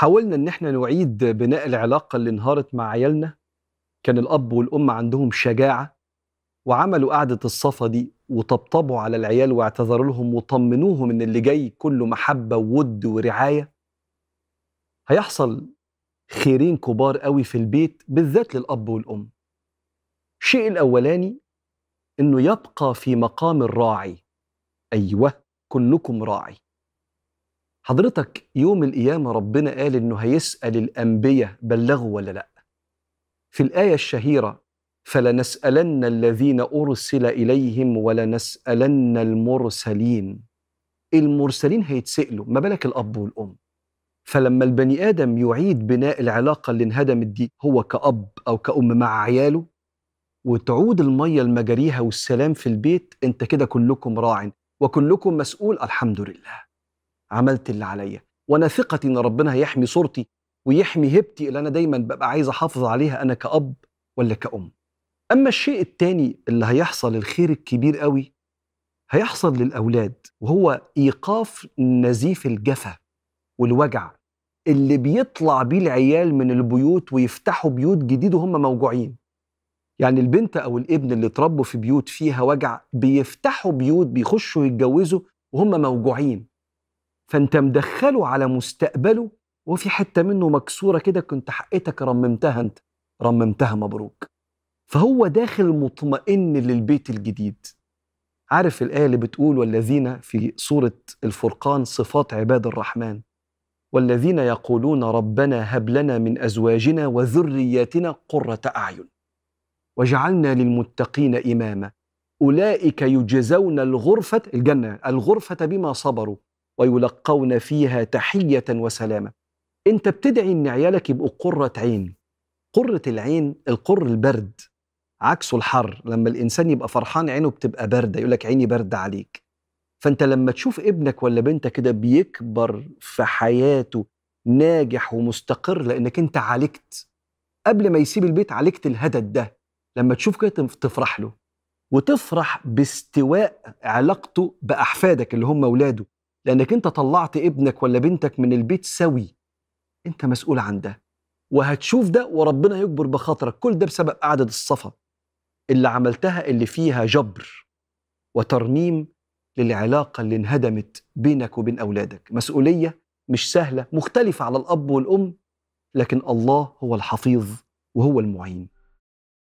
حاولنا إن إحنا نعيد بناء العلاقة اللي انهارت مع عيالنا. كان الأب والأم عندهم شجاعة وعملوا قعدة الصفا دي وطبطبوا على العيال واعتذروا لهم وطمنوهم إن اللي جاي كله محبة وود ورعاية. هيحصل خيرين كبار قوي في البيت بالذات للأب والأم. الشيء الأولاني إنه يبقى في مقام الراعي. أيوه كلكم راعي. حضرتك يوم القيامة ربنا قال إنه هيسأل الأنبياء بلغوا ولا لأ؟ في الآية الشهيرة فلنسألن الذين أرسل إليهم ولنسألن المرسلين. المرسلين هيتسألوا ما بالك الأب والأم؟ فلما البني آدم يعيد بناء العلاقة اللي انهدمت دي هو كأب أو كأم مع عياله؟ وتعود المية لمجاريها والسلام في البيت أنت كده كلكم راع وكلكم مسؤول الحمد لله. عملت اللي عليا. وأنا ثقتي إن ربنا هيحمي صورتي ويحمي هبتي اللي أنا دايما ببقى عايز أحافظ عليها أنا كأب ولا كأم. أما الشيء التاني اللي هيحصل الخير الكبير قوي هيحصل للأولاد وهو إيقاف نزيف الجفا والوجع اللي بيطلع بيه العيال من البيوت ويفتحوا بيوت جديد وهم موجوعين. يعني البنت أو الابن اللي اتربوا في بيوت فيها وجع بيفتحوا بيوت بيخشوا يتجوزوا وهم موجوعين. فانت مدخله على مستقبله وفي حتة منه مكسورة كده كنت حقتك رممتها انت رممتها مبروك. فهو داخل مطمئن للبيت الجديد. عارف الآية اللي بتقول والذين في سورة الفرقان صفات عباد الرحمن؟ والذين يقولون ربنا هب لنا من أزواجنا وذرياتنا قرة أعين. وجعلنا للمتقين إماما. أولئك يجزون الغرفة الجنة الغرفة بما صبروا. ويلقون فيها تحية وسلامة. أنت بتدعي إن عيالك يبقوا قرة عين. قرة العين القر البرد. عكسه الحر لما الإنسان يبقى فرحان عينه بتبقى باردة يقول لك عيني باردة عليك. فأنت لما تشوف ابنك ولا بنتك كده بيكبر في حياته ناجح ومستقر لأنك أنت عالجت. قبل ما يسيب البيت عالجت الهدد ده. لما تشوف كده تفرح له. وتفرح باستواء علاقته بأحفادك اللي هم اولاده لأنك أنت طلعت ابنك ولا بنتك من البيت سوي. أنت مسؤول عن ده. وهتشوف ده وربنا يكبر بخاطرك. كل ده بسبب قعدة الصفا. اللي عملتها اللي فيها جبر وترميم للعلاقة اللي انهدمت بينك وبين أولادك. مسؤولية مش سهلة مختلفة على الأب والأم لكن الله هو الحفيظ وهو المعين.